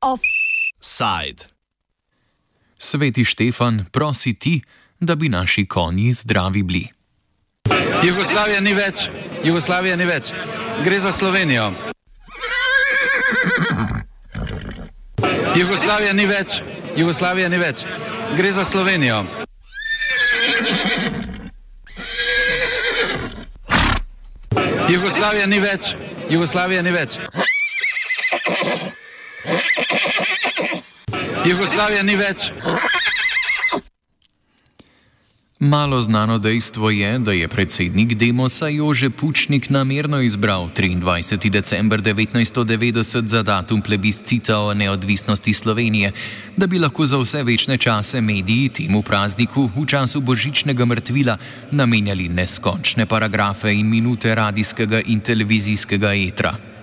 Offside. Sveti Štefan, prosi ti, da bi naši konji zdravi bili. Jugoslavija ni več, Jugoslavija ni več. Gre za Slovenijo. Jugoslavija ni več, Jugoslavija ni več. Gre za Slovenijo. Jugoslavija ni več, Jugoslavija ni več. Jugoslavija ni več. Malo znano dejstvo je, da je predsednik Demosa Jože Pučnik namerno izbral 23. december 1990 za datum plebiscita o neodvisnosti Slovenije, da bi lahko za vse večne čase mediji temu prazniku v času božičnega mrtvila namenjali neskončne paragrafe in minute radijskega in televizijskega etra.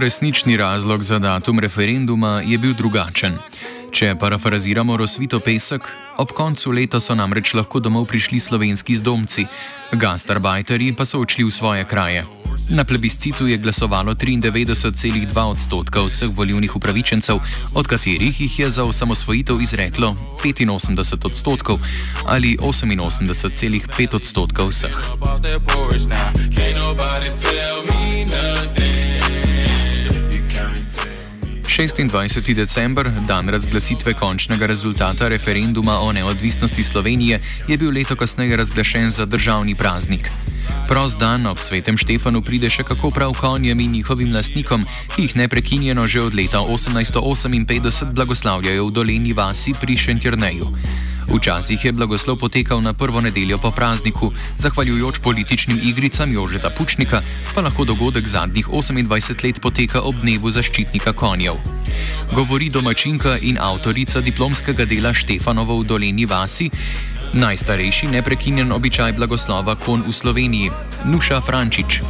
Resnični razlog za datum referenduma je bil drugačen. Če parafraziramo Rosvito Pesek, ob koncu leta so namreč lahko domov prišli slovenski zdomci, gastarbajterji pa so odšli v svoje kraje. Na plebiscitu je glasovalo 93,2 odstotka vseh volivnih upravičencev, od katerih jih je za osamosvojitev izreklo 85 odstotkov ali 88,5 odstotka vseh. 26. december, dan razglasitve končnega rezultata referenduma o neodvisnosti Slovenije, je bil leto kasneje razglašen za državni praznik. Prost dan ob svetem Štefanu pride še kako prav konjem in njihovim lastnikom, ki jih neprekinjeno že od leta 1858 blagoslavljajo v dolini vasi pri Šentjerneju. Včasih je blagoslov potekal na prvo nedeljo po prazniku, zahvaljujoč političnim igricam Jožeta Pučnika, pa lahko dogodek zadnjih 28 let poteka ob dnevu zaščitnika konjev. Govori domačinka in avtorica diplomskega dela Štefanovo v dolini vasi, najstarejši neprekinjen običaj blagoslova kon v Sloveniji, Nuša Frančič.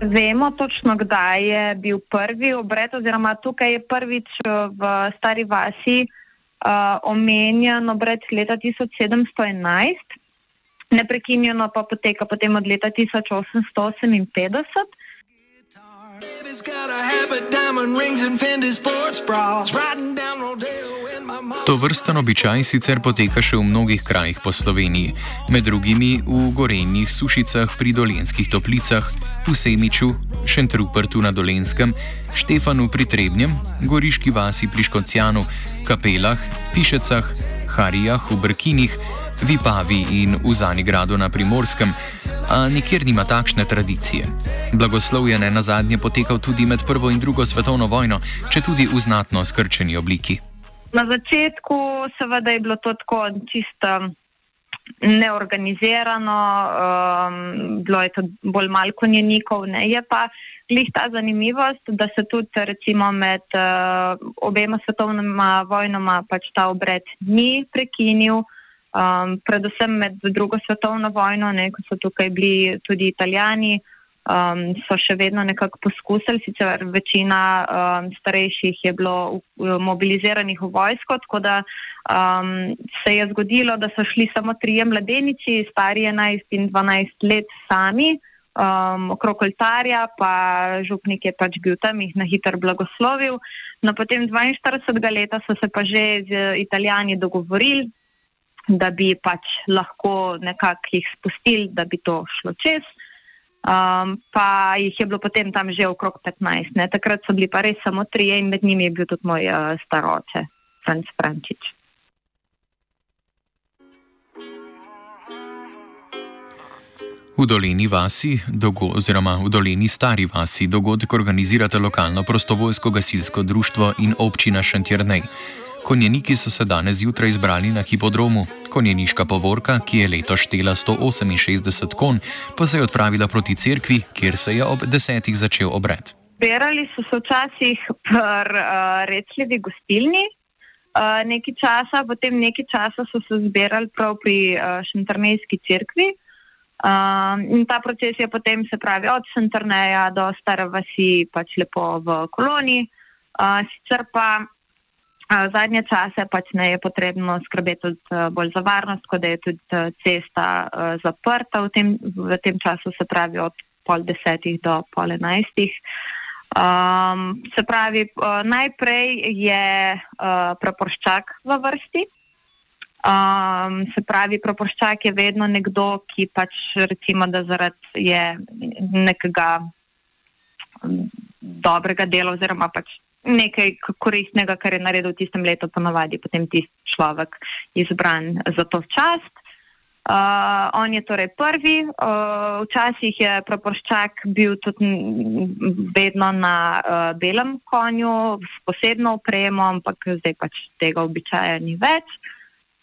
Vemo točno, kdaj je bil prvi obred, oziroma tukaj je prvič v Stari Vasi uh, omenjen obred leta 1711, neprekinjeno pa poteka potem od leta 1858. To vrsten običaj sicer poteka še v mnogih krajih po Sloveniji, med drugimi v gorenjih sušicah pri dolenskih toplicah, v Semiču, Šentrupertu na Dolenskem, Štefanu pri Trebnjem, Goriški vasi pri Škocjanu, Kapelah, Pišecah, Harijah v Brkinih, Vipavi in v Zanigradu na Primorskem, a nikjer nima takšne tradicije. Blagoslov je ne na zadnje potekal tudi med Prvo in Drugo svetovno vojno, če tudi v znatno skrčeni obliki. Na začetku seveda je bilo to tako čisto neorganizirano, um, bilo je to bolj malo konjenikov, ne. Je pa glih ta zanimivost, da se tudi recimo med uh, obema svetovnima vojnama pač ta obred ni prekinil, um, predvsem med drugo svetovno vojno, ne, ko so tukaj bili tudi italijani, um, so še vedno nekako poskusili, sicer večina um, starejših je bilo mobiliziranih v vojsko, tako da um, se je zgodilo, da so šli samo trije mladenici, stari 11 in 12 let sami um, okrog oltarja, pa župnik je pač bil tam jih na hitro blagoslovil. No, potem 42. leta so se pa že z italijani dogovorili, da bi pač lahko nekako jih spustili, da bi to šlo čez. Um, pa jih je bilo potem tam že okrog 15. Ne? Takrat so bili pa res samo trije in med njimi je bil tudi moj uh, staroče, Franc Frančič. V dolini vasi, oziroma v dolini stari vasi, dogodek organizirata lokalno prostovoljsko gasilsko društvo in občina Šentjernej. Konjeniki so se danes zjutraj zbrali na hipodromu. Konjeniška povorka, ki je leto štela 168 kon, pa se je odpravila proti cerkvi, kjer se je ob desetih začel obred. zbirali so se včasih pri uh, recljivi gostilni. Uh, nekaj časa, potem nekaj časa so se zbirali prav pri uh, Šentrnejski cerkvi. Uh, in ta proces je potem, se pravi, od Šentrneja do Stare vasi pač lepo v koloniji. Uh, sicer pa zadnje čase pač ne je potrebno skrbeti tudi uh, bolj za varnost, kot da je tudi uh, cesta uh, zaprta v tem, v tem času, se pravi od pol desetih do pol enajstih. Um, se pravi, najprej je uh, praporščak v vrsti. Um, se pravi, praporščak je vedno nekdo, ki pač recimo, da zaradi je nekega um, dobrega dela oziroma pač nekaj koristnega, kar je naredil v tistem letu, ponavadi potem tisti človek izbran za to čast. Uh, on je torej prvi, uh, včasih je Proporščak bil tudi vedno na uh, belem konju s posebno opremo, ampak zdaj pač tega običaja ni več.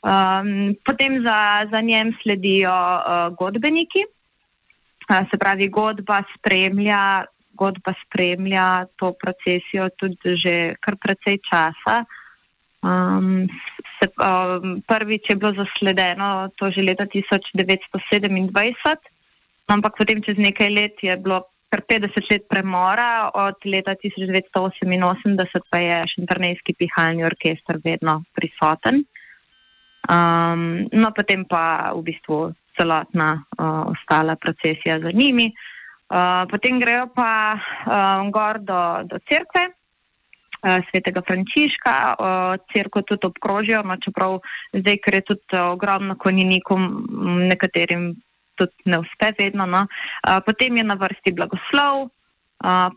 Um, potem za, za njem sledijo uh, godbeniki, uh, se pravi, godba spremlja, godba spremlja to procesijo tudi že kar precej časa. Um, se, um, prvič je bilo zasledeno to že leta 1927, ampak potem čez nekaj let je bilo kar 50 let premora, od leta 1988 pa je Šentrnejski pihalni orkester vedno prisoten. Um, no, potem pa v bistvu celotna uh, ostala procesija za njimi. Uh, potem grejo pa uh, gor do, do cerkve, Eh, svetega Frančiška, eh, crkvo tudi obkrožijo, no, čeprav zdaj, ker je tudi ogromno konjenikov, nekaterim tudi ne uspe vedno. No. Potem je na vrsti blagoslov,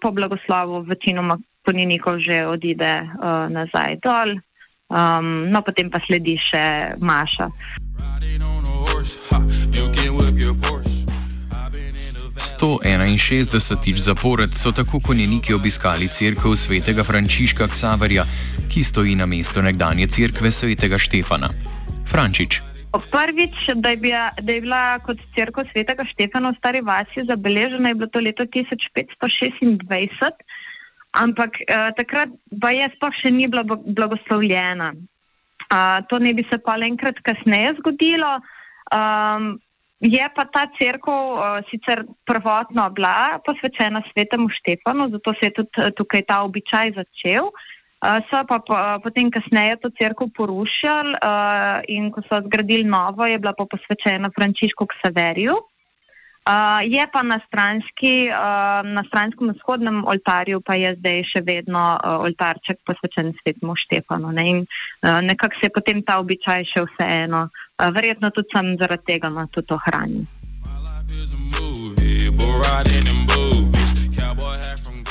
po blagoslovu večinoma konjenikov že odide nazaj dol, um, no potem pa sledi še Maša. Riding 161. zapored so tako konjeniki obiskali crkvo svetega Frančiška Ksaverja, ki stoji na mestu nekdanje crkve svetega Štefana. Frančič. Prvič, da je, bila, da je bila kot crkva svetega Štefana v stari vasi zabeležena, je bilo to leto 1526, ampak eh, takrat pa je sploh še ni bila blagoslovljena. Uh, to ne bi se pa enkrat kasneje zgodilo. Um, Je pa ta crkva uh, sicer prvotno bila posvečena svetemu Štefanu, zato se je tudi uh, tukaj ta običaj začel. Uh, so pa po, uh, potem kasneje to crkvo porušili uh, in ko so zgradili novo, je bila pa posvečena Frančišku Ksaveriju. Uh, je pa na, stranski, uh, na stranskem vzhodnem oltarju pa je zdaj še vedno uh, oltarček posvečen svetemu Štefanu. Ne? In uh, nekako se je potem ta običaj še vseeno, uh, verjetno tudi sem zaradi tega no, to ohranil.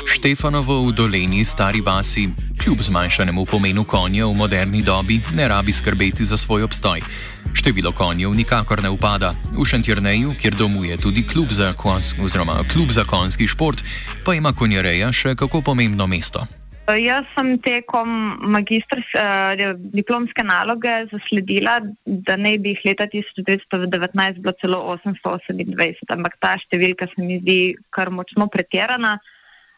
Štefanovo v dolini stari vasi, kljub zmanjšanemu pomenu konja v moderni dobi, ne rabi skrbeti za svoj obstoj. Število konjev nikakor ne upada. V Šentjerneju, kjer domuje tudi klub za, konsk, klub za konski šport, pa ima konjereja še kako pomembno mesto. Jaz sem tekom magistrske uh, diplomske naloge zasledila, da ne bi jih leta 1919 bilo celo 828, ampak ta številka se mi zdi kar močno pretirana.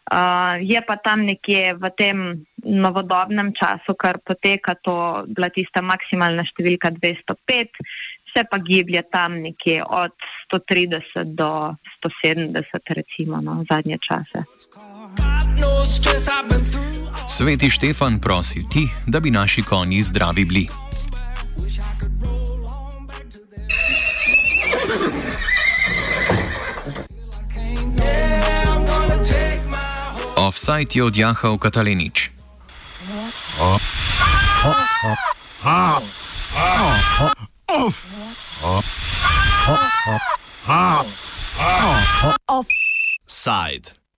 Uh, je pa tam nekje v tem novodobnem času, kar poteka, to bila tista maksimalna številka 205, se pa giblje tam nekje od 130 do 170, recimo, no, zadnje čase. Sveti Štefan prosi ti, da bi naši konji zdravi bili. Offside je odjahal Katalinič. Offside.